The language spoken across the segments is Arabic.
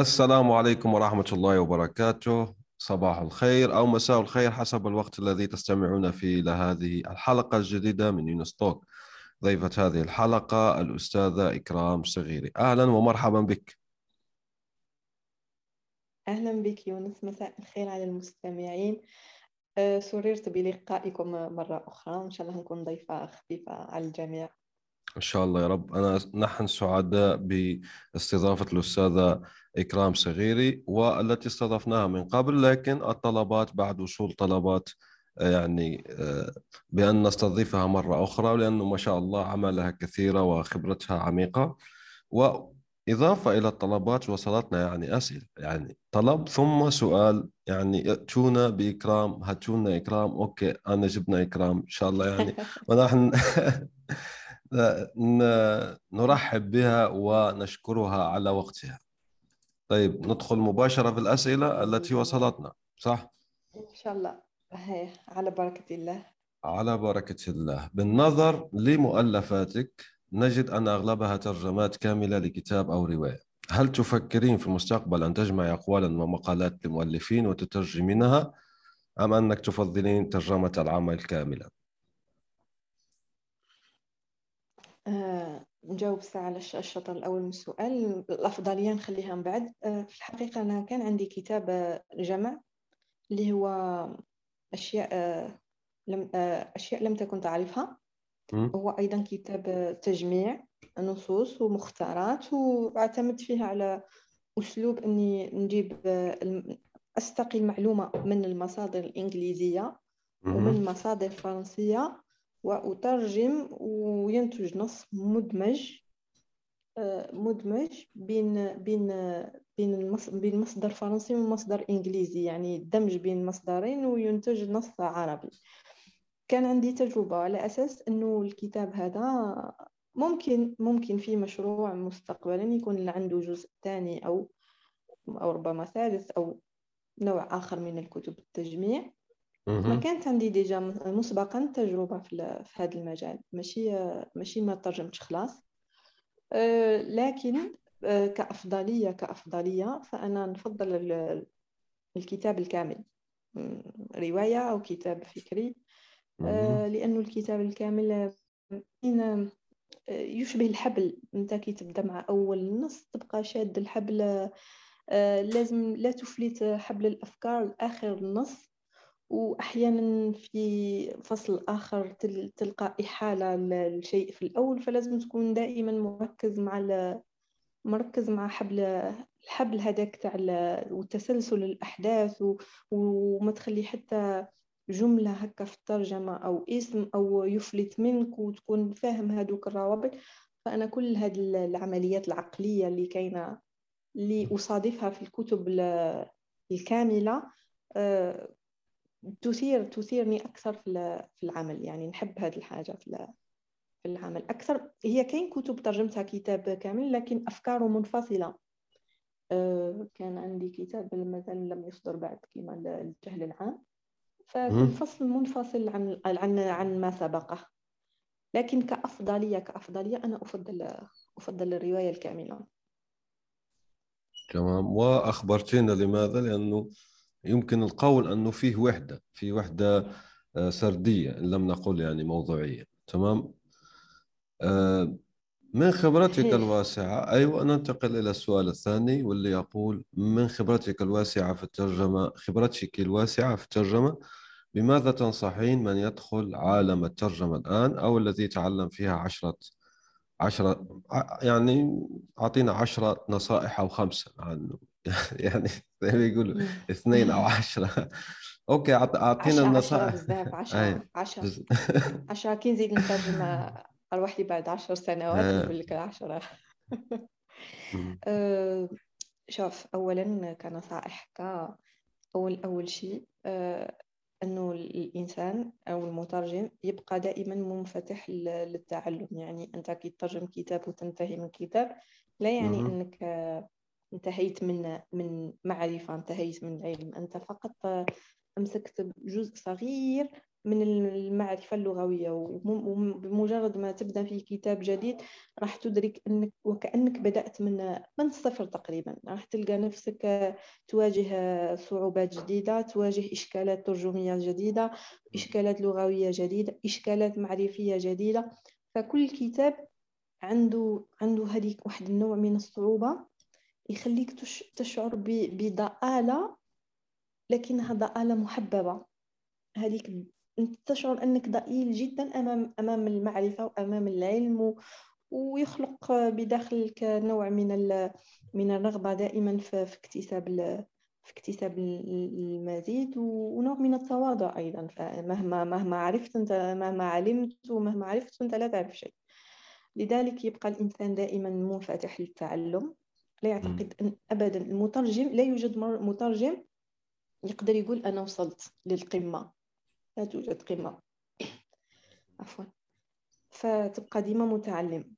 السلام عليكم ورحمة الله وبركاته. صباح الخير أو مساء الخير حسب الوقت الذي تستمعون فيه إلى هذه الحلقة الجديدة من يونس توك. ضيفة هذه الحلقة الأستاذة إكرام صغيري. أهلا ومرحبا بك. أهلا بك يونس. مساء الخير على المستمعين. أه، سررت بلقائكم مرة أخرى. إن شاء الله نكون ضيفة خفيفة على الجميع. إن شاء الله يا رب. أنا نحن سعداء باستضافة الأستاذة إكرام صغيري والتي استضفناها من قبل لكن الطلبات بعد وصول طلبات آه، يعني آه، بأن نستضيفها مرة أخرى لأنه ما شاء الله عملها كثيرة وخبرتها عميقة. وإضافة إلى الطلبات وصلتنا يعني أسئلة. يعني طلب ثم سؤال يعني ائتونا بإكرام. هاتونا إكرام. أوكي أنا جبنا إكرام. إن شاء الله يعني. ونحن نرحب بها ونشكرها على وقتها. طيب ندخل مباشرة في الأسئلة التي وصلتنا صح؟ إن شاء الله. هي على بركة الله. على بركة الله. بالنظر لمؤلفاتك نجد أن أغلبها ترجمات كاملة لكتاب أو رواية. هل تفكرين في المستقبل أن تجمعي أقوالا ومقالات لمؤلفين وتترجمينها أم أنك تفضلين ترجمة العمل كاملا؟ آه، نجاوب ساعة على الشطر الأول من السؤال الأفضلية نخليها من بعد. آه، في الحقيقة أنا كان عندي كتاب آه، جمع اللي هو أشياء لم أشياء لم تكن تعرفها. هو أيضا كتاب تجميع نصوص ومختارات وأعتمد فيها على أسلوب أني نجيب أستقي المعلومة من المصادر الإنجليزية ومن المصادر الفرنسية. وأترجم وينتج نص مدمج آه، مدمج بين بين بين بين مصدر فرنسي ومصدر إنجليزي يعني دمج بين مصدرين وينتج نص عربي. كان عندي تجربة على أساس أنه الكتاب هذا ممكن ممكن في مشروع مستقبلا يكون عنده جزء ثاني أو أو ربما ثالث أو نوع آخر من الكتب التجميع. ما كانت عندي ديجا مسبقا تجربة في, هذا المجال. ماشي ماشي ما ترجمتش خلاص. أه، لكن أه، كأفضلية كأفضلية فأنا نفضل الكتاب الكامل. رواية أو كتاب فكري. أه، لأنه الكتاب الكامل يشبه الحبل. أنت كي تبدأ مع أول نص تبقى شاد الحبل. لازم لا تفلت حبل الأفكار. لاخر النص وأحيانا في فصل آخر تلقى إحالة للشيء في الأول فلازم تكون دائما مركز مع مركز مع حبل الحبل هذاك تاع وتسلسل الأحداث وما تخلي حتى جملة هكا في الترجمة أو اسم أو يفلت منك وتكون فاهم هذوك الروابط. فأنا كل هذه العمليات العقلية اللي كاينة اللي أصادفها في الكتب الكاملة آه، تثير تثيرني أكثر في العمل. يعني نحب هذه الحاجة في في العمل. أكثر هي كاين كتب ترجمتها كتاب كامل لكن أفكاره منفصلة. آه، كان عندي كتاب مازال لم يصدر بعد كما الجهل العام. فكل فصل منفصل عن عن عن ما سبقه. لكن كأفضلية كأفضلية أنا أفضل أفضل الرواية الكاملة. تمام. وأخبرتينا لماذا؟ لأنه يمكن القول أنه فيه وحدة في وحدة آه، سردية إن لم نقل يعني موضوعية. تمام؟ آه، من خبرتك الواسعة؟ أيوة ننتقل إلى السؤال الثاني واللي يقول من خبرتك الواسعة في الترجمة خبرتك الواسعة في الترجمة بماذا تنصحين من يدخل عالم الترجمة الآن أو الذي تعلم فيها عشرة عشرة يعني أعطينا عشرة نصائح أو خمسة عنه يعني زي ما يقولوا اثنين أو عشرة. أوكي أعطينا النصائح بزاف 10 10 10 كي نزيد نترجم أروح لي بعد 10 سنوات نقول لك 10 أه شوف أولا كنصائح ك أول أول شيء أه أنه الإنسان أو المترجم يبقى دائما منفتح للتعلم. يعني أنت كي تترجم كتاب وتنتهي من كتاب لا يعني أنك انتهيت من من معرفة انتهيت من علم أنت فقط أمسكت جزء صغير من المعرفة اللغوية وبمجرد ما تبدأ في كتاب جديد راح تدرك أنك وكأنك بدأت من من الصفر تقريبا. راح تلقى نفسك تواجه صعوبات جديدة تواجه إشكالات ترجمية جديدة إشكالات لغوية جديدة إشكالات معرفية جديدة. فكل كتاب عنده عنده هذيك واحد النوع من الصعوبة. يخليك تشعر بضآلة لكنها ضآلة محببة هذيك تشعر أنك ضئيل جدا أمام أمام المعرفة وأمام العلم. ويخلق بداخلك نوع من. من الرغبة دائما في, اكتساب. في اكتساب المزيد ونوع من التواضع أيضا فمهما مهما عرفت أنت مهما علمت ومهما عرفت أنت لا تعرف شيء لذلك يبقى الإنسان دائما منفتح للتعلم لا يعتقد أن أبدا. المترجم لا يوجد مترجم يقدر يقول أنا وصلت للقمة. لا توجد قمة. عفوا. فتبقى ديما متعلم.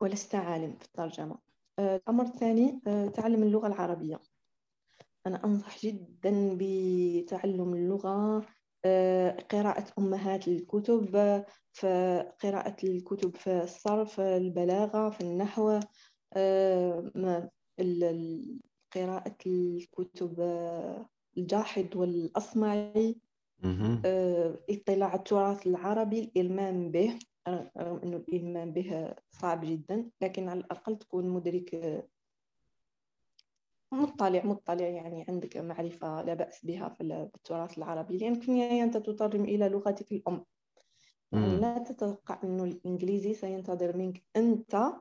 ولست عالم في الترجمة. آه، الأمر الثاني آه، تعلم اللغة العربية. أنا أنصح جدا بتعلم اللغة. آه، قراءة أمهات الكتب في قراءة الكتب في الصرف البلاغة في النحو. قراءة الكتب الجاحظ والأصمعي آه، اطلاع التراث العربي الإلمام به. رغم أنه الإلمام به صعب جدا لكن على الأقل تكون مدرك آه، مطلع مطلع يعني عندك معرفة لا بأس بها في التراث العربي لأن في النهاية أنت تترجم إلى لغتك الأم. يعني لا تتوقع أنه الإنجليزي سينتظر منك أنت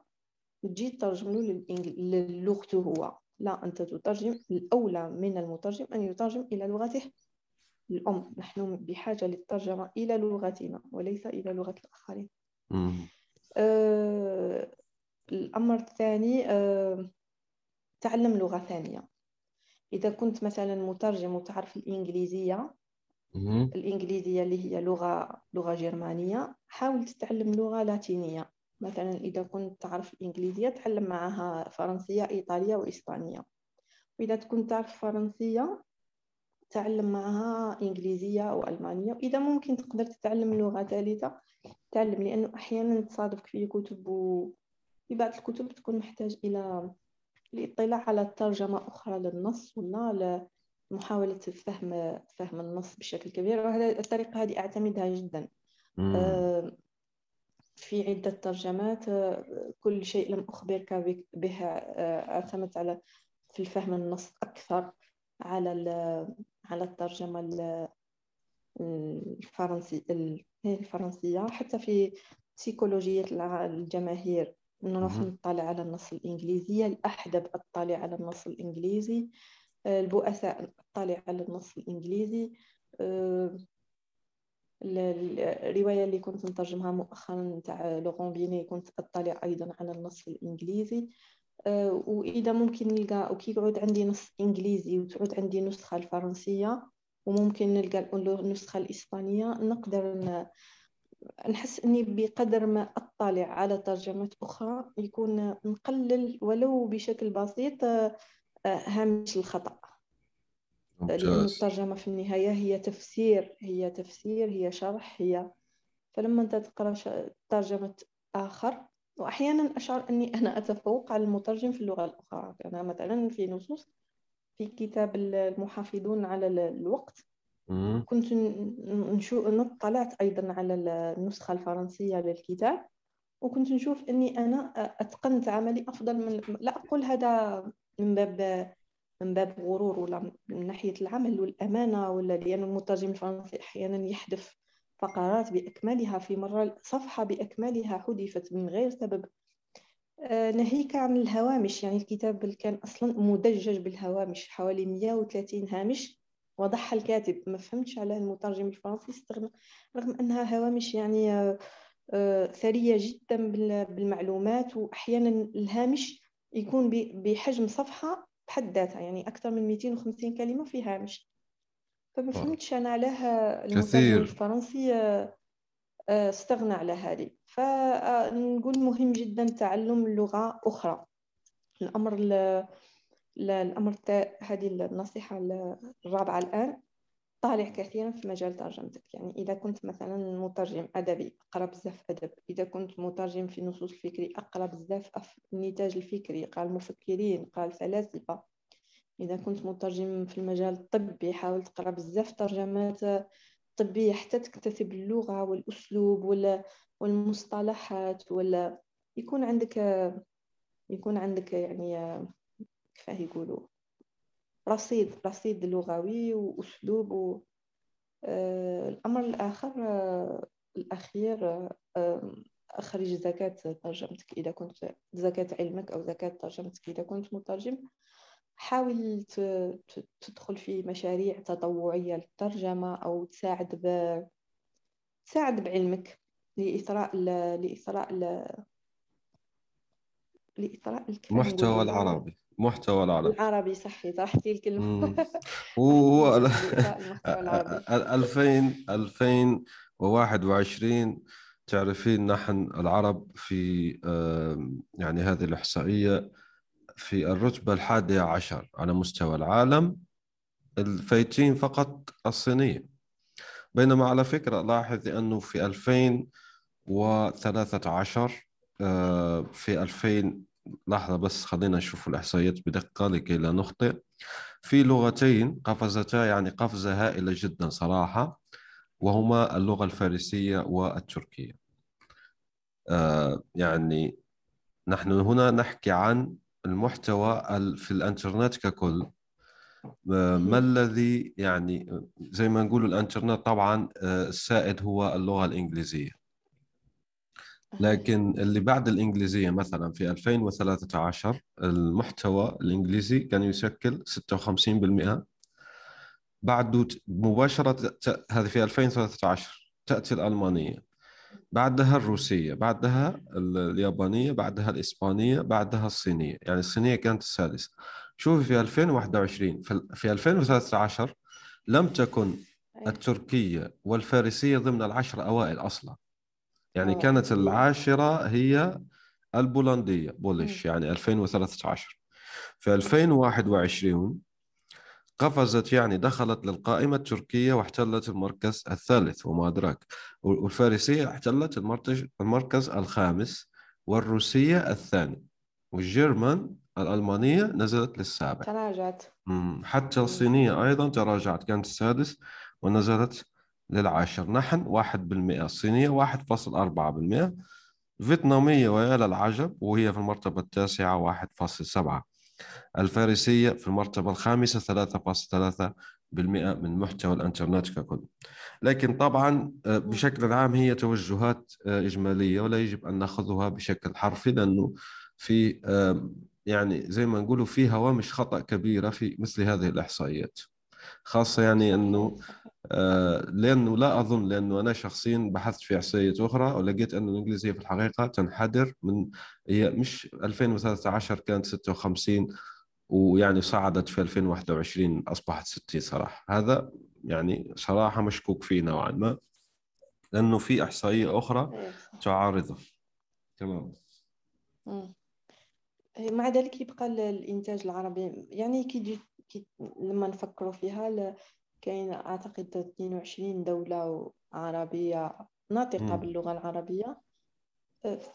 تجي تترجم له للغته هو. لا أنت تترجم الأولى من المترجم أن يترجم إلى لغته الأم. نحن بحاجة للترجمة إلى لغتنا وليس إلى لغة الآخرين. آه الأمر الثاني آه تعلم لغة ثانية. إذا كنت مثلا مترجم وتعرف الإنجليزية الإنجليزية اللي هي لغة لغة جرمانية حاول تتعلم لغة لاتينية. مثلا إذا كنت تعرف الإنجليزية تعلم معها فرنسية إيطالية وإسبانية. وإذا كنت تعرف فرنسية تعلم معها إنجليزية أو ألمانية وإذا ممكن تقدر تتعلم لغة ثالثة تعلم لأنه أحيانا تصادفك في كتب وفي بعض الكتب تكون محتاج إلى الاطلاع على ترجمة أخرى للنص ولا محاولة فهم فهم النص بشكل كبير. وهذه الطريقة هذه أعتمدها جدا. في عدة ترجمات آه، كل شيء لم أخبرك به آه، اعتمدت على في الفهم النص أكثر على على الترجمة الفرنسي الفرنسية. حتى في سيكولوجية الجماهير نروح نطلع على النص الإنجليزي الأحدب أطلع على النص الإنجليزي. البؤساء أطلع على النص الإنجليزي. الرواية اللي كنت نترجمها مؤخرا تاع لوغون بيني كنت أطلع أيضا على النص الإنجليزي. آه، وإذا ممكن نلقى وكي يقعد عندي نص إنجليزي وتعود عندي نسخة الفرنسية وممكن نلقى النسخة الإسبانية نقدر نحس إني بقدر ما أطلع على ترجمات أخرى يكون نقلل ولو بشكل بسيط آه، هامش الخطأ. لأن الترجمة في النهاية هي تفسير هي تفسير هي شرح هي فلما أنت تقرأ ترجمة آخر وأحيانا أشعر أني أنا أتفوق على المترجم في اللغة الأخرى. أنا مثلا في نصوص في كتاب المحافظون على الوقت كنت نشوف طلعت أيضا على النسخة الفرنسية للكتاب وكنت نشوف أني أنا أتقنت عملي أفضل من لا أقول هذا من باب من باب غرور ولا من ناحية العمل والأمانة ولا لأن المترجم الفرنسي أحيانا يحذف فقرات بأكملها في مرة صفحة بأكملها حذفت من غير سبب. آه، ناهيك عن الهوامش يعني الكتاب كان أصلا مدجج بالهوامش حوالي 130 هامش وضعها الكاتب. ما فهمتش على المترجم الفرنسي استغنى رغم أنها هوامش يعني آه، ثرية جدا بالمعلومات وأحيانا الهامش يكون بحجم صفحة بحد ذاتها يعني أكثر من 250 كلمة في هامش فما فهمتش أنا علاه المترجم الفرنسي آه، آه، استغنى على هذه. فنقول مهم جدا تعلم لغة أخرى. الأمر الأمر هذه النصيحة الرابعة الآن. طالع كثيرا في مجال ترجمتك. يعني إذا كنت مثلا مترجم أدبي أقرأ بزاف أدب. إذا كنت مترجم في النصوص الفكري أقرأ بزاف النتاج الفكري. قال المفكرين قال الفلاسفة إذا كنت مترجم في المجال الطبي حاول تقرأ بزاف ترجمات طبية حتى تكتسب اللغة والأسلوب والمصطلحات ولا يكون عندك يكون عندك يعني كيف يقولوا؟ رصيد رصيد لغوي وأسلوب و... آه، الأمر الآخر آه، الأخير آه، أخرج زكاة ترجمتك إذا كنت زكاة علمك أو زكاة ترجمتك إذا كنت مترجم. حاول تدخل في مشاريع تطوعية للترجمة أو تساعد ب... تساعد بعلمك لإثراء ل... لإثراء ل... لإثراء المحتوى العربي. محتوى العربي. العربي صحي طرحتي الكلمة وهو 2000 2021 تعرفين نحن العرب في يعني هذه الإحصائية في الرتبة الحادية عشر على مستوى العالم الفايتين فقط الصينية. بينما على فكرة لاحظ أنه في 2013 آه، في 2000 لحظة بس خلينا نشوف الإحصائيات بدقة لكي لا نخطئ. في لغتين قفزتا يعني قفزة هائلة جدا صراحة وهما اللغة الفارسية والتركية. آه يعني نحن هنا نحكي عن المحتوى في الإنترنت ككل. ما الذي يعني زي ما نقول الإنترنت طبعا آه، السائد هو اللغة الإنجليزية. لكن اللي بعد الإنجليزية مثلا في 2013 المحتوى الإنجليزي كان يشكل 56% بعده مباشرة هذه في 2013 تأتي الألمانية. بعدها الروسية بعدها اليابانية بعدها الإسبانية بعدها الصينية. يعني الصينية كانت السادسة. شوفي في 2021 في 2013 لم تكن التركية والفارسية ضمن العشر أوائل أصلا. يعني كانت العاشرة هي البولندية بولش يعني 2013 في 2021 قفزت يعني دخلت للقائمة التركية واحتلت المركز الثالث وما أدراك. والفارسية احتلت المركز الخامس والروسية الثاني والجيرمان الألمانية نزلت للسابع. تراجعت. حتى الصينية أيضا تراجعت كانت السادس ونزلت للعاشر. نحن واحد بالمئة الصينية واحد فاصل أربعة بالمئة. فيتنامية ويا للعجب وهي في المرتبة التاسعة واحد فاصل سبعة. الفارسية في المرتبة الخامسة 3.3% من محتوى الانترنت ككل لكن طبعا آه، بشكل عام هي توجهات آه، إجمالية ولا يجب أن نأخذها بشكل حرفي لأنه في يعني زي ما نقولوا في هوامش خطأ كبيرة في مثل هذه الإحصائيات. خاصة يعني أنه آه، لأنه لا أظن لأنه أنا شخصيا بحثت في إحصائيات أخرى ولقيت أن الإنجليزية في الحقيقة تنحدر من هي مش 2013 كانت 56 ويعني صعدت في 2021 أصبحت 60 صراحة. هذا يعني صراحة مشكوك فيه نوعا ما لأنه في إحصائية أخرى إيه، تعارضه. تمام. مع ذلك يبقى الإنتاج العربي يعني كي, كي لما نفكروا فيها كاين أعتقد 22 دولة عربية ناطقة باللغة العربية.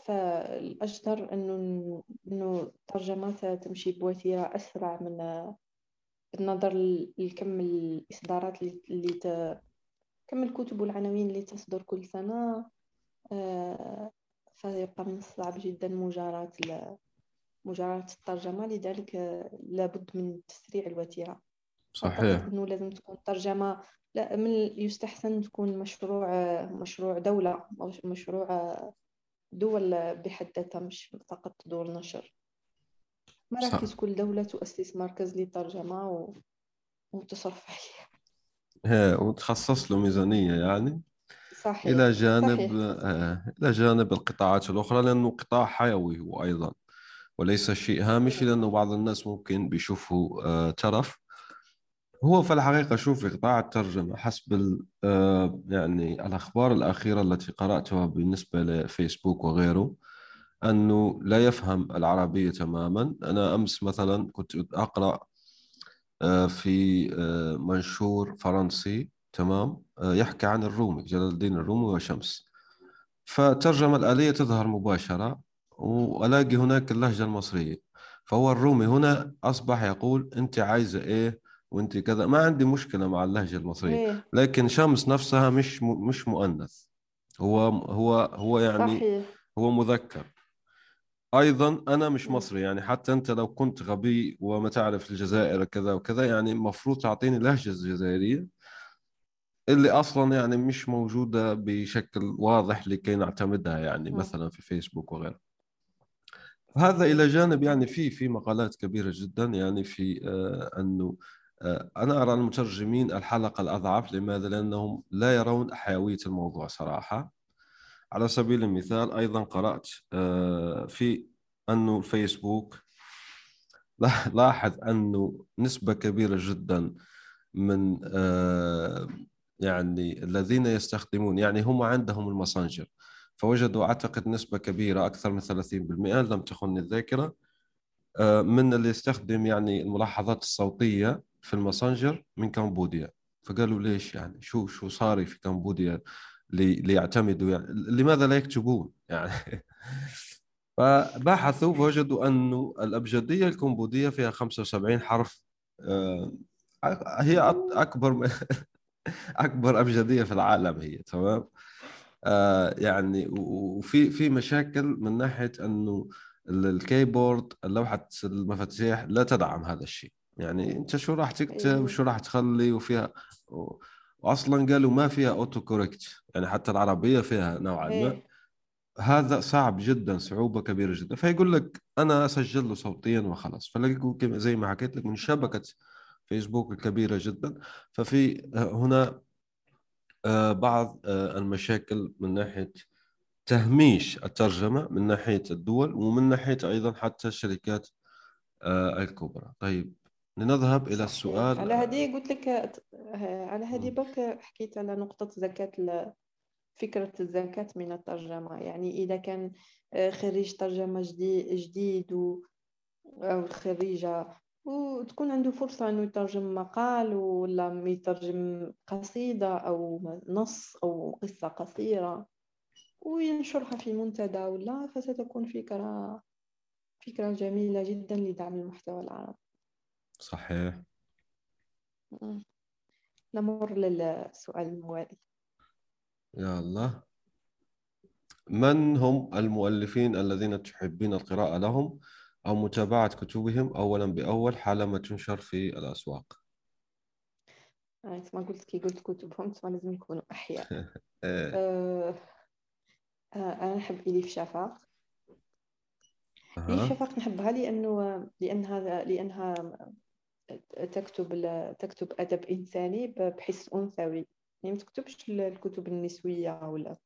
فالأجدر إنه إنه الترجمة تمشي بوتيرة أسرع من بالنظر لكم الإصدارات اللي ت... كم الكتب والعناوين اللي تصدر كل سنة. آه، فيبقى من الصعب جدا مجاراة مجاراة الترجمة لذلك لابد من تسريع الوتيرة. صحيح. إنه لازم تكون ترجمة لا من يستحسن تكون مشروع مشروع دولة مشروع دول بحد ذاتها مش فقط دور نشر. مراكز كل دولة تؤسس مركز للترجمة و... وتصرف عليه هي وتخصص له ميزانية يعني. صحيح إلى جانب صحيح. آه، إلى جانب القطاعات الأخرى لأنه قطاع حيوي هو أيضا. وليس شيء هامشي لأنه بعض الناس ممكن بيشوفوا آه، ترف. هو في الحقيقة شوف قطاع الترجمة حسب آه، يعني الأخبار الأخيرة التي قرأتها بالنسبة لفيسبوك وغيره أنه لا يفهم العربية تماما. أنا أمس مثلا كنت أقرأ آه، في منشور فرنسي تمام يحكي عن الرومي جلال الدين الرومي وشمس. فالترجمة الآلية تظهر مباشرة. وألاقي هناك اللهجة المصرية. فهو الرومي هنا أصبح يقول أنت عايزة إيه وأنت كذا. ما عندي مشكلة مع اللهجة المصرية. إيه. لكن شمس نفسها مش م- مش مؤنث. هو هو هو يعني صحيح. هو مذكر. أيضا أنا مش. مصري. يعني حتى أنت لو كنت غبي وما تعرف الجزائر كذا وكذا يعني المفروض تعطيني لهجة جزائرية. اللي أصلا يعني مش موجودة بشكل واضح لكي نعتمدها يعني. مثلا في فيسبوك وغيره. هذا إلى جانب يعني في في مقالات كبيرة جدا يعني في آه أنه آه أنا أرى المترجمين الحلقة الأضعف لماذا؟ لأنهم لا يرون حيوية الموضوع صراحة على سبيل المثال أيضا قرأت آه، في أنه الفيسبوك لا- لاحظ أنه نسبة كبيرة جدا من يعني الذين يستخدمون يعني هم عندهم الماسنجر فوجدوا أعتقد نسبة كبيرة أكثر من 30% لم تخن الذاكرة. آه، من اللي يستخدم يعني الملاحظات الصوتية في الماسنجر من كمبوديا. فقالوا ليش يعني؟ شو شو صار في كمبوديا لي- ليعتمدوا يعني؟ لماذا لا يكتبون يعني؟ فبحثوا فوجدوا أن الأبجدية الكمبودية فيها 75 حرف. آه، هي أك- أكبر أكبر أبجدية في العالم هي تمام؟ آه، يعني وفي في مشاكل من ناحية أنه ال- ال keyboard لوحة المفاتيح لا تدعم هذا الشيء. يعني أنت شو راح تكتب أيوه. وشو راح تخلي وفيها و- وأصلا قالوا ما فيها auto correct يعني حتى العربية فيها نوعا ما. إيه. هذا صعب جدا صعوبة كبيرة جدا. فيقول لك أنا أسجل له صوتيا وخلاص. فلاقوا كم- زي ما حكيت لك من شبكة فيسبوك الكبيرة جدا. ففي هنا بعض آه، المشاكل من ناحية تهميش الترجمة من ناحية الدول ومن ناحية أيضا حتى الشركات آه، الكبرى طيب لنذهب إلى صحيح. السؤال على هذه قلت لك آه، على هذه. برك حكيت على نقطة زكاة ال- فكرة الزكاة من الترجمة يعني إذا كان آه، خريج ترجمة جديد, جديد أو خريجة وتكون عنده فرصة إنه يترجم مقال ولا يترجم قصيدة أو نص أو قصة قصيرة وينشرها في منتدى ولا فستكون فكرة فكرة جميلة جدا لدعم المحتوى العربي. صحيح. نمر للسؤال الموالي. يا الله من هم المؤلفين الذين تحبين القراءة لهم؟ أو متابعة كتبهم أولا بأول حالما تنشر في الأسواق. ما قلت كي قلت كتبهم ما لازم يكونوا أحياء. آه، أه آه، أنا نحب إليف شفاق. إليف أها. شفاق نحبها لأنه لأنها لأنها تكتب تكتب أدب إنساني بحس أنثوي. يعني ما تكتبش الكتب النسوية ولا.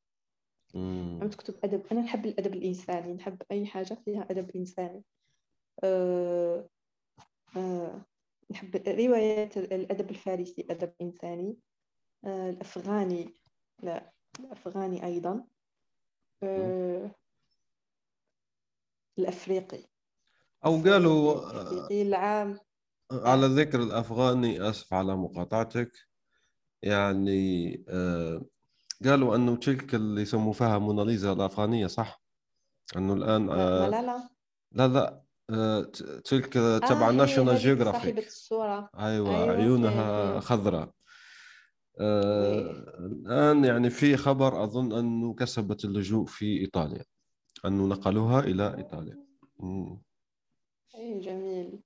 أنا تكتب أدب. أنا نحب الأدب الإنساني. نحب أي حاجة فيها أدب إنساني. أه أه نحب روايات الأدب الفارسي أدب إنساني. أه الأفغاني لا الأفغاني أيضا. الأفريقي. أو قالوا الأفريقي العام. على ذكر الأفغاني آسف على مقاطعتك. يعني آه، قالوا أنه تلك اللي يسموا فيها موناليزا الأفغانية صح؟ أنه الآن لا آه، لا لا. آه، ت- تلك تبع آه National هذيك صاحبة Geographic الصورة. أيوة أيوة عيونها فهمت خضراء. آه، oui. الآن يعني في خبر أظن أنه كسبت اللجوء في إيطاليا أنه نقلوها إلى إيطاليا. مم. أي جميل.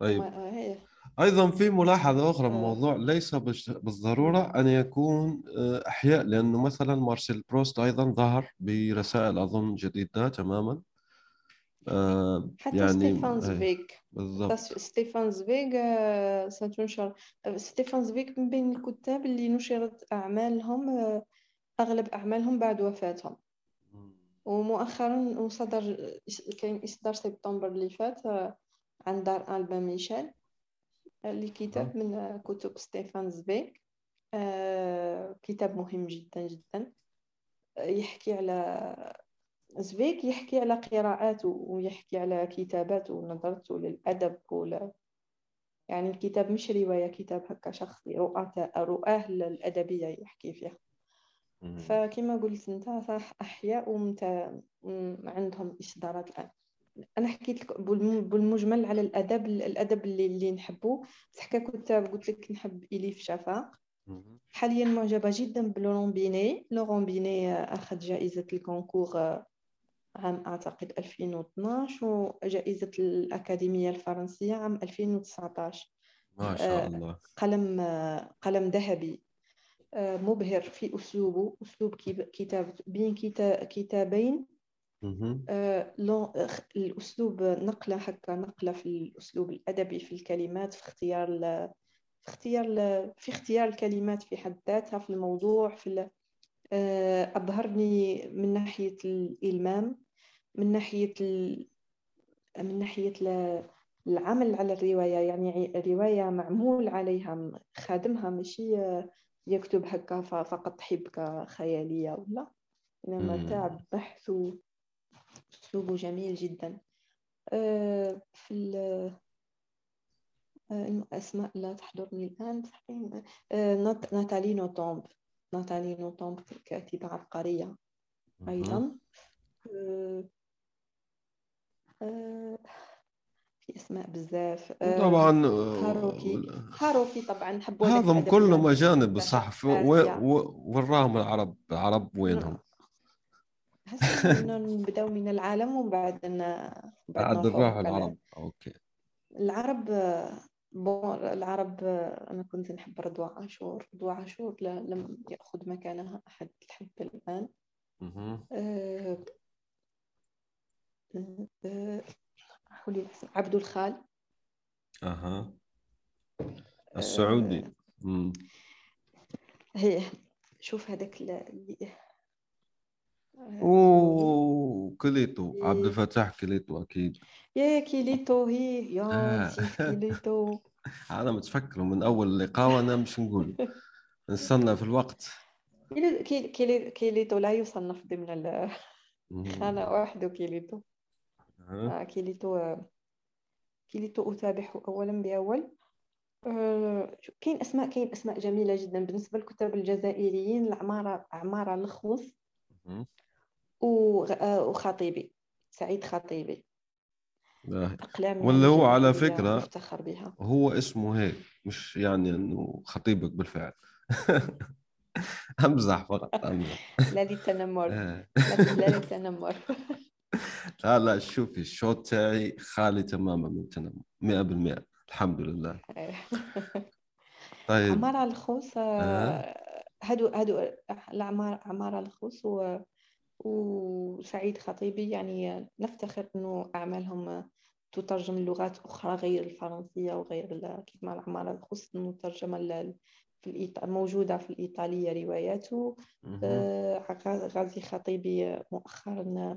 طيب. هي أيضا في ملاحظة أخرى آه. الموضوع ليس بالش- بالضرورة أن يكون آه، أحياء لأنه مثلا مارسيل بروست أيضا ظهر برسائل أظن جديدة تماما. آه، حتى يعني ستيفان أي، زفيغ بالضبط. ستيفان زفيغ آه، ستنشر آه، ستيفان زفيغ من بين الكتاب اللي نشرت أعمالهم آه، أغلب أعمالهم بعد وفاتهم. ومؤخرا وصدر كاين إصدار سبتمبر اللي فات عن دار ألبا ميشيل اللي كتاب من كتب ستيفان آه، كتاب مهم جدا جدا. يحكي على زبيك يحكي على قراءاته ويحكي على كتاباته ونظرته للأدب ولا يعني الكتاب مش رواية كتاب هكا شخصي رؤى رؤاة الأدبية يحكي فيها. فكما قلت أنت صح أحياء ومت... عندهم إصدارات الآن. أنا حكيت لك بالمجمل على الأدب الأدب اللي, اللي نحبه بصح ككتاب قلت لك نحب إليف شفاق. حاليا معجبة جدا بلورون بيني. لورون بيني أخذ جائزة الكونكور عام أعتقد 2012 وجائزة الأكاديمية الفرنسية عام 2019 ما شاء الله. قلم قلم ذهبي. آه، مبهر في أسلوبه أسلوب كتاب بين كتابين. آه، الأسلوب نقلة هكا نقلة في الأسلوب الأدبي في الكلمات في اختيار في اختيار في اختيار الكلمات في حد ذاتها في الموضوع في آه، أبهرني من ناحية الإلمام من ناحية من ناحية العمل على الرواية. يعني رواية معمول عليها خادمها ماشي يكتب هكا فقط حبكة خيالية ولا إنما تعب بحث أسلوبه جميل جدا. آه، في الأسماء لا تحضرني الآن. آه، ناتالي نوتومب. ناتالي نوتومب كاتبة عبقرية أيضا. آه، في أسماء بزاف. طبعا هاروكي. هاروكي طبعا نحب هذم كلهم أجانب بصح وين راهم العرب العرب وينهم؟ نبداو من العالم ومن بعد بعد نروح العرب. OK. العرب bon العرب أنا كنت نحب رضوى عاشور رضوى عاشور لم يأخذ مكانها أحد حتى الآن. أه أه عبده خال أها. السعودي. أه هي شوف هذاك اللي أوه كليتو. عبد الفتاح كليتو أكيد. يا كيليتو هي يا آه. كيليتو. أنا متفكره من أول لقاء وأنا مش نقول. نستنى في الوقت. كيليتو لا يصنف ضمن خانة وحده كيليتو. آه كيليتو كيليتو أتابعه أولا بأول. آه كاين أسماء كاين أسماء جميلة جدا بالنسبة للكتاب الجزائريين العمارة عمارة لخوص آه، وخطيبي سعيد خطيبي. أقلام ولا هو على فكرة مفتخر بها هو اسمه هيك مش يعني إنه خطيبك بالفعل. أمزح فقط أمزح. لا للتنمر لا للتنمر لا لا شوفي الشوط تاعي خالي تماما من التنمر 100% الحمد لله. طيب. عمارة الخوص هادو هادو العمارة عمارة الخوص وسعيد خطيبي يعني نفتخر إنه أعمالهم تترجم لغات أخرى غير الفرنسية وغير كيف ما العمارة الخص مترجمة في الإيط... موجودة في الإيطالية رواياته. آه غازي خطيبي مؤخرا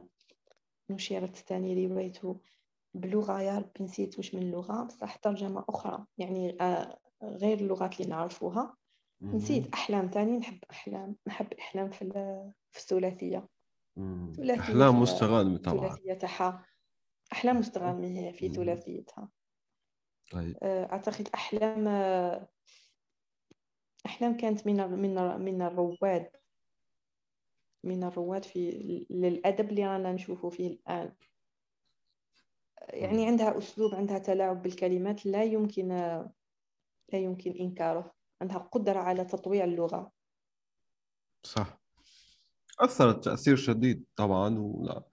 نشرت ثاني روايته بلغة يا ربي نسيت واش من لغة بصح ترجمة أخرى يعني آه غير اللغات اللي نعرفوها. نسيت أحلام ثاني نحب أحلام نحب أحلام في في أحلام مستغانمة طبعا. ثلاثية تاعها أحلام مستغانمة هي في ثلاثيتها. طيب. آه، أعتقد أحلام أحلام كانت من من من الرواد من الرواد في للأدب اللي رانا نشوفه فيه الآن. يعني عندها أسلوب عندها تلاعب بالكلمات لا يمكن لا يمكن إنكاره. عندها قدرة على تطويع اللغة. صح. أثرت تأثير شديد طبعا ولا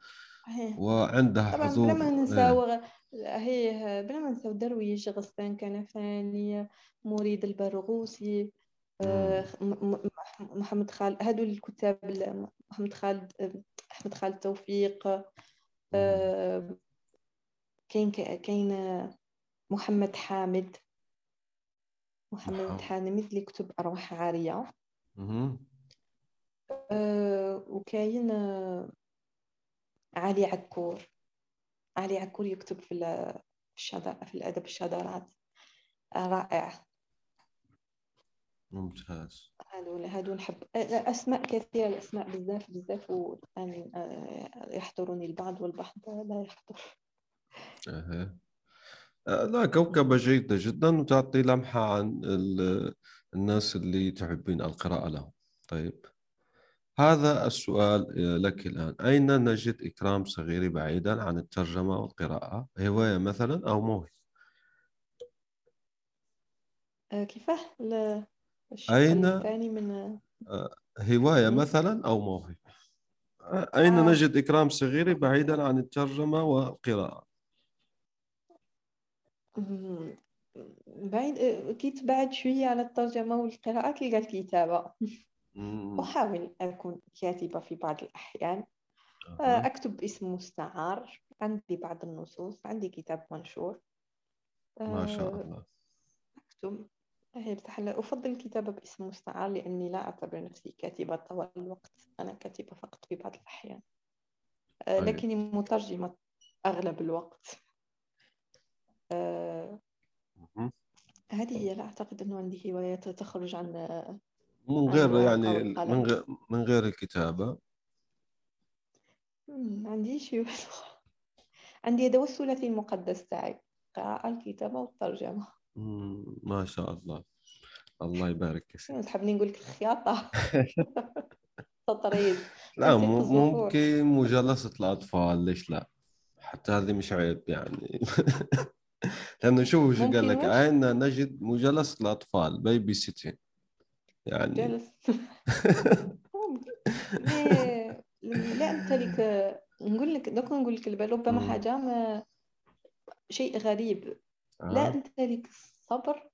وعندها طبعا بلا ما ننساو هي بلا ما ننساو درويش غسان كنفاني مريد البرغوثي آه، محمد خالد هادو الكتاب محمد خالد أحمد خالد توفيق آه، كاين كاين محمد حامد. محمد حامد اللي كتب أرواح عارية. أه وكاين علي عكور. علي عكور يكتب في الشذا في الأدب الشذرات. رائع. ممتاز. هادو هادو نحب. أسماء كثيرة الأسماء بزاف بزاف والآن آه، يحضرني البعض والبعض لا يحضر. أه. لا كوكبة جيدة جدا وتعطي لمحة عن الناس اللي تحبين القراءة لهم. طيب. هذا السؤال لك الآن. أين نجد إكرام صغيري بعيدا عن الترجمة والقراءة؟ هواية مثلا أو موهبة؟ آه، كيفاه أين؟ الثاني من آه، هواية مثلا أو موهبة؟ أين آه. نجد إكرام صغيري بعيدا عن الترجمة والقراءة؟ بعيد كي تبعد شوية على الترجمة والقراءة تلقى الكتابة أحاول أكون كاتبة في بعض الأحيان. آه، أكتب باسم مستعار. عندي بعض النصوص. عندي كتاب منشور. ما شاء آه، الله. أكتب. أفضل الكتابة باسم مستعار لأني لا أعتبر نفسي كاتبة طوال الوقت. أنا كاتبة فقط في بعض الأحيان. آه، طيب. لكني مترجمة أغلب الوقت. هذه هي. لا أعتقد أنه عندي هوايات تخرج عن من غير يعني من غير من غير الكتابة. عندي شيء عندي هذا هو الثلاثي المقدس تاعي القراءة الكتابة والترجمة. ما شاء الله. الله يبارك فيك تحبني نقول لك الخياطة؟ تطريز. لا ممكن مجالسة الأطفال ليش لا؟ حتى هذه مش عيب يعني. لأنه شوف شو قال لك عندنا نجد مجالسة الأطفال؟ بيبي سيتين يعني. جلس. لا امتلك نقول لك دوك نقول لك ربما حاجة ما شيء غريب. آه. لا امتلك الصبر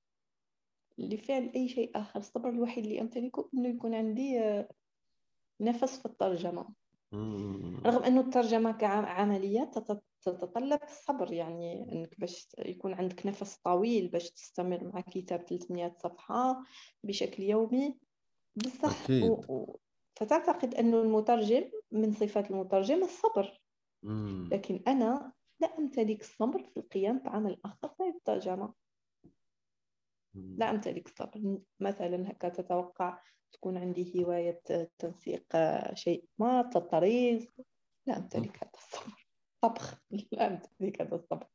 لفعل أي شيء آخر الصبر الوحيد اللي امتلكه إنه يكون عندي آه، نفس في الترجمة. رغم إنه الترجمة كعملية تتطلب الصبر يعني إنك باش يكون عندك نفس طويل باش تستمر مع كتاب 300 صفحة بشكل يومي. بصح و... و... فتعتقد إنه المترجم من صفات المترجم الصبر. مم. لكن أنا لا أمتلك الصبر في القيام بعمل آخر غير الترجمه لا امتلك الصبر مثلا هكا تتوقع تكون عندي هواية تنسيق شيء ما تطريز. لا امتلك هذا الصبر. طبخ. لا امتلك هذا الصبر.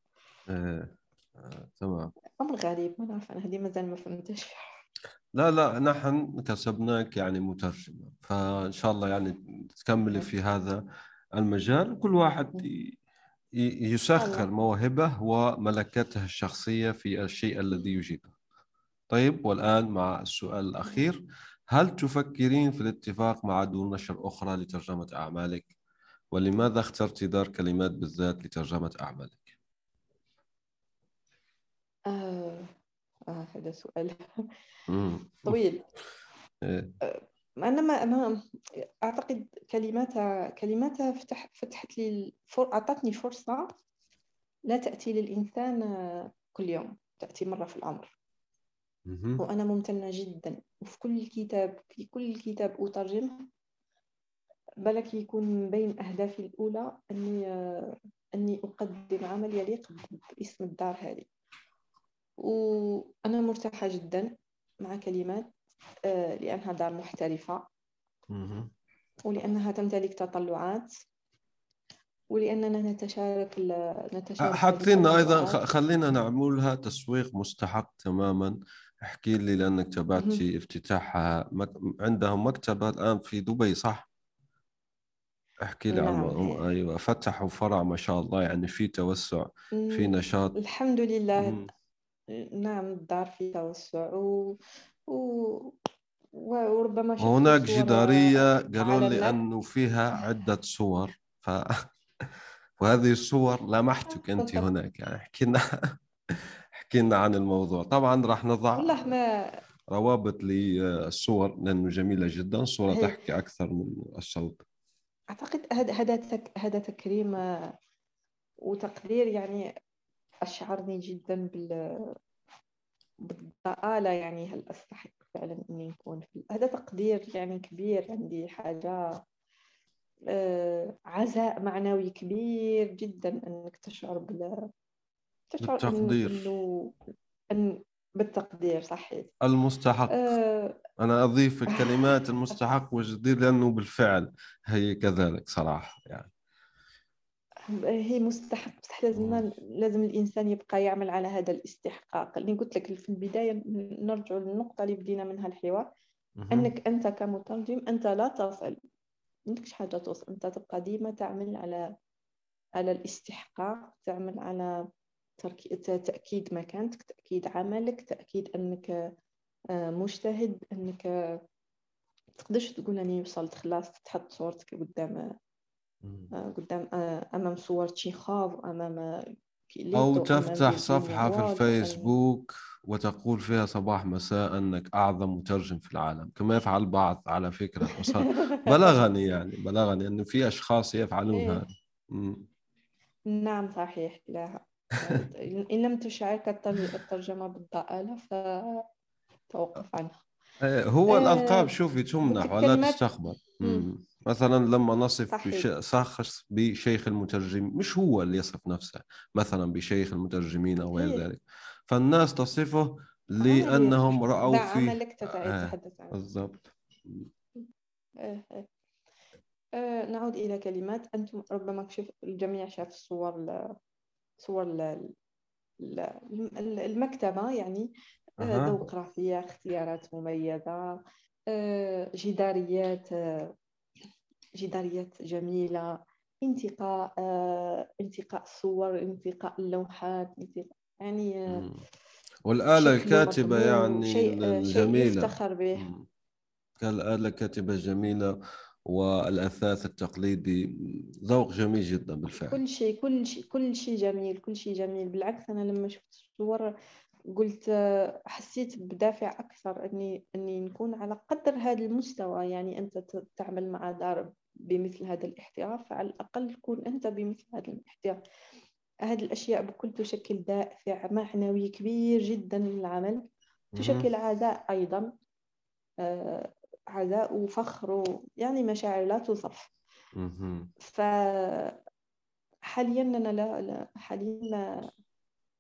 آه. آه. تمام. أمر غريب ما نعرف أنا هذه مازال ما فهمتش لا لا نحن كسبناك يعني مترجمة. فإن شاء الله يعني تكملي في هذا المجال. كل واحد يسخر موهبه وملكته الشخصية في الشيء الذي يجيده طيب والآن مع السؤال الأخير هل تفكرين في الاتفاق مع دور نشر أخرى لترجمة أعمالك؟ ولماذا اخترت دار كلمات بالذات لترجمة أعمالك؟ آه آه هذا سؤال طويل إيه. آه، أنا ما, ما أعتقد كلماتها كلماتها فتح فتحت لي فر... أعطتني فرصة لا تأتي للإنسان كل يوم تأتي مرة في العمر وأنا ممتنة جدا. وفي كل كتاب في كل كتاب أترجمه بالك يكون من بين أهدافي الأولى أني آه، أني أقدم عمل يليق باسم الدار هذه. وأنا مرتاحة جدا مع كلمات آه، لأنها دار محترفة. ولأنها تمتلك تطلعات. ولأننا نتشارك نتشارك حاطين أيضا خلينا نعملها تسويق مستحق تماما. احكي لي لأنك تابعتي افتتاحها عندهم مكتبة الآن في دبي صح؟ احكي لي نعم. عن أيوه فتحوا فرع ما شاء الله يعني في توسع في نشاط الحمد لله مم. نعم الدار في توسع و... و... وربما هناك جدارية قالوا لي أنه فيها عدة صور ف... وهذه الصور لمحتك أنت هناك يعني احكي لنا احكي لنا عن الموضوع. طبعا راح نضع والله ما روابط للصور لأنه جميلة جدا. صورة تحكي أكثر من الصوت. أعتقد هذا هذا تكريم وتقدير يعني أشعرني جدا بال بالضآلة يعني هل أستحق فعلا إني نكون في هذا تقدير يعني كبير عندي حاجة آه، عزاء معنوي كبير جدا إنك تشعر بال تشعر بالتقدير. إنه أن بالتقدير صحيح. المستحق. آه، أنا أضيف الكلمات المستحق والجدير لأنه بالفعل هي كذلك صراحة يعني. هي مستحق بصح لازم مم. لازم الإنسان يبقى يعمل على هذا الاستحقاق. اللي قلت لك في البداية نرجع للنقطة اللي بدينا منها الحوار. أنك أنت كمترجم أنت لا تصل. ما عندكش حاجة توصل. أنت تبقى ديما تعمل على على الاستحقاق تعمل على تأكيد مكانتك تأكيد عملك تأكيد أنك آه، مجتهد أنك آه، تقدرش تقول أني وصلت خلاص تحط صورتك قدام. آه، قدام أمام صور تشيخوف أمام أمام تفتح صفحة في الفيسبوك وتقول فيها صباح مساء أنك أعظم مترجم في العالم كما يفعل البعض على فكرة وص- بلغني يعني بلغني أنه في أشخاص يفعلون إيه. هذا مم. نعم صحيح لا إن لم تشعرك التر- الترجمة بالضآلة فتوقف عنها إيه، هو آه، الألقاب شوفي تمنح ولا. مم. مثلا لما نصف. بش... شخص بشيخ المترجم مش هو اللي يصف نفسه مثلا بشيخ المترجمين أو غير. ذلك فالناس تصفه فيه عملك تت- آه، تتحدث عنه بالضبط آه، آه. آه، نعود إلى كلمات أنتم ربما شوف الجميع شاف الصور ل- صور المكتبة يعني آه،. ذوق رفيع اختيارات مميزة آه، جداريات آه، جداريات جميلة انتقاء آه، انتقاء الصور انتقاء اللوحات انتقاء يعني آه، مم. والآلة الكاتبة يعني شيء آه، شيء الجميلة يفتخر به. كالآلة الكاتبة الجميلة والأثاث التقليدي ذوق جميل جدا بالفعل. كل شيء كل شيء كل شيء جميل كل شيء جميل. بالعكس أنا لما شفت الصور قلت آه، حسيت بدافع أكثر أني أني نكون على قدر هذا المستوى. يعني أنت ت- تعمل مع دار بمثل هذا الاحتراف فعلى الأقل تكون أنت بمثل هذا الاحتراف. هذه الأشياء بكل تشكل دافع معنوي كبير جدا للعمل. تشكل عزاء أيضا آه، عزاء وفخر و- يعني مشاعر لا توصف. ف حاليا أنا لا, لا حاليا ما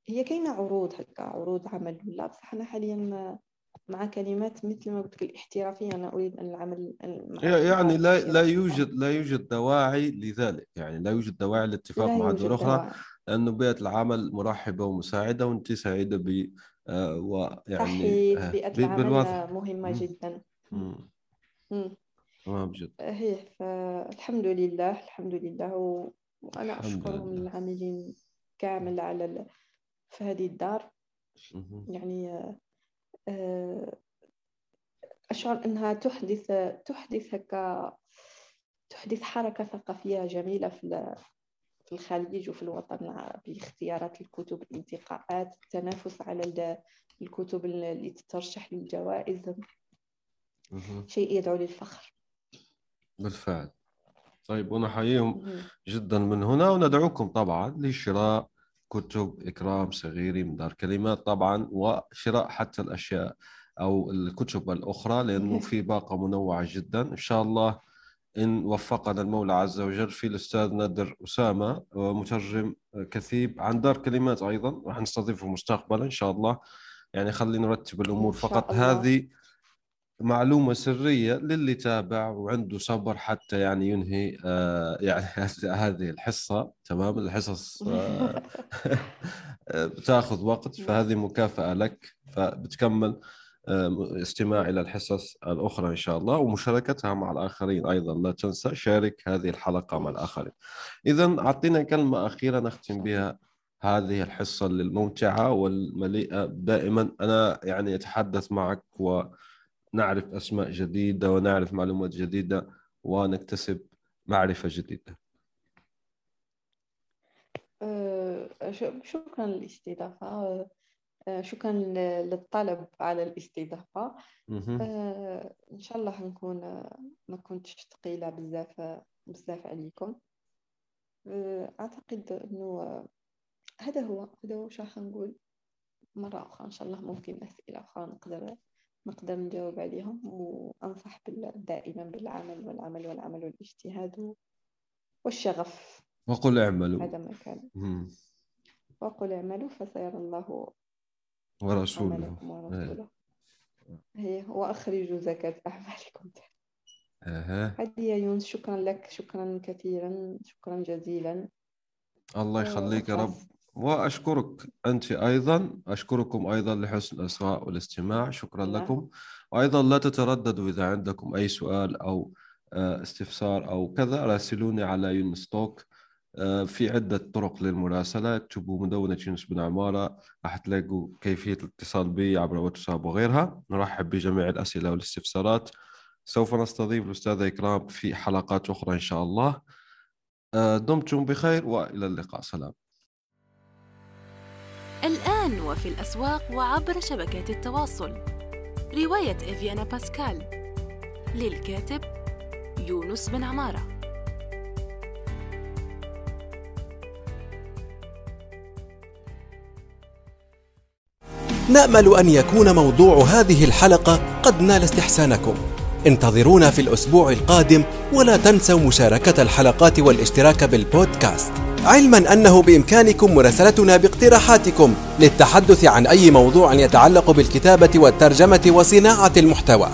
هي كاينة عروض هكا عروض عمل ولا بصح أنا حاليا ما مع كلمات مثل ما قلت لك الاحترافية أنا أريد أن العمل يعني لا لا الاحترافية. يوجد لا يوجد دواعي لذلك يعني لا يوجد دواعي للاتفاق لا مع دول أخرى دواعي. لأنه بيئة العمل مرحبة ومساعدة وأنت سعيدة ب آه، ويعني صحيح بيئة العمل مهمة. جدا مم. مم. تمام جدا هي فالحمد لله الحمد لله و... وأنا اشكرهم. العاملين كامل على ال... في هذه الدار مهم. يعني آه، آه، أشعر أنها تحدث تحدث هكا تحدث حركة ثقافية جميلة في ال- في الخليج وفي الوطن العربي اختيارات الكتب الانتقاءات التنافس على ال- الكتب اللي تترشح للجوائز. شيء يدعو للفخر. بالفعل. طيب ونحييهم. جدا من هنا وندعوكم طبعا لشراء كتب إكرام صغيري من دار كلمات طبعا وشراء حتى الأشياء أو الكتب الأخرى لأنه في باقة منوعة جدا. إن شاء الله إن وفقنا المولى عز وجل في الأستاذ نادر أسامة مترجم كثيب عن دار كلمات أيضا. راح نستضيفه مستقبلا إن شاء الله. يعني خلينا نرتب الأمور فقط. هذه معلومة سرية للي تابع وعنده صبر حتى يعني ينهي آه يعني هذه الحصة تمام؟ الحصص آه بتاخذ وقت فهذه مكافأة لك فبتكمل آه استماع إلى الحصص الأخرى إن شاء الله ومشاركتها مع الآخرين أيضا. لا تنسى شارك هذه الحلقة مع الآخرين. إذا أعطينا كلمة أخيرة نختم بها هذه الحصة الممتعة والمليئة. دائما أنا يعني أتحدث معك و نعرف أسماء جديدة ونعرف معلومات جديدة ونكتسب معرفة جديدة. آه، ش- شكرا للاستضافة. آه، شكرا للطلب على الاستضافة. مهم. آه، إن شاء الله نكون ما كنتش ثقيلة بزاف بزاف عليكم. أعتقد إنه هذا هو هذا هو شو راح نقول. مرة أخرى إن شاء الله ممكن أسئلة أخرى نقدر نقدر نجاوب عليهم وأنصح بال- دائما بالعمل والعمل والعمل والاجتهاد والشغف. وقل اعملوا. هذا ما كان. وقل اعملوا فسيرى الله ورسوله. ورسوله. هي وأخرجوا زكاة أعمالكم. أها. هذه يا يونس. شكرا لك. شكرا كثيرا. شكرا جزيلا. الله يخليك يا رب. وأشكرك أنت أيضا أشكركم أيضا لحسن الاصغاء والاستماع. شكرا نعم. لكم. وأيضا لا تترددوا إذا عندكم أي سؤال أو آه، استفسار أو كذا راسلوني على يونس توك آه، في عدة طرق للمراسلة. اكتبوا مدونة يونس بن عمارة راح تلاقوا كيفية الاتصال بي عبر واتساب وغيرها. نرحب بجميع الأسئلة والاستفسارات. سوف نستضيف الأستاذة إكرام في حلقات أخرى إن شاء الله. آه، دمتم بخير وإلى اللقاء. سلام. الآن وفي الأسواق وعبر شبكات التواصل. رواية إفيانا باسكال. للكاتب يونس بن عمارة. نأمل أن يكون موضوع هذه الحلقة قد نال استحسانكم. انتظرونا في الأسبوع القادم ولا تنسوا مشاركة الحلقات والاشتراك بالبودكاست. علما أنه بإمكانكم مراسلتنا باقتراحاتكم للتحدث عن أي موضوع يتعلق بالكتابة والترجمة وصناعة المحتوى.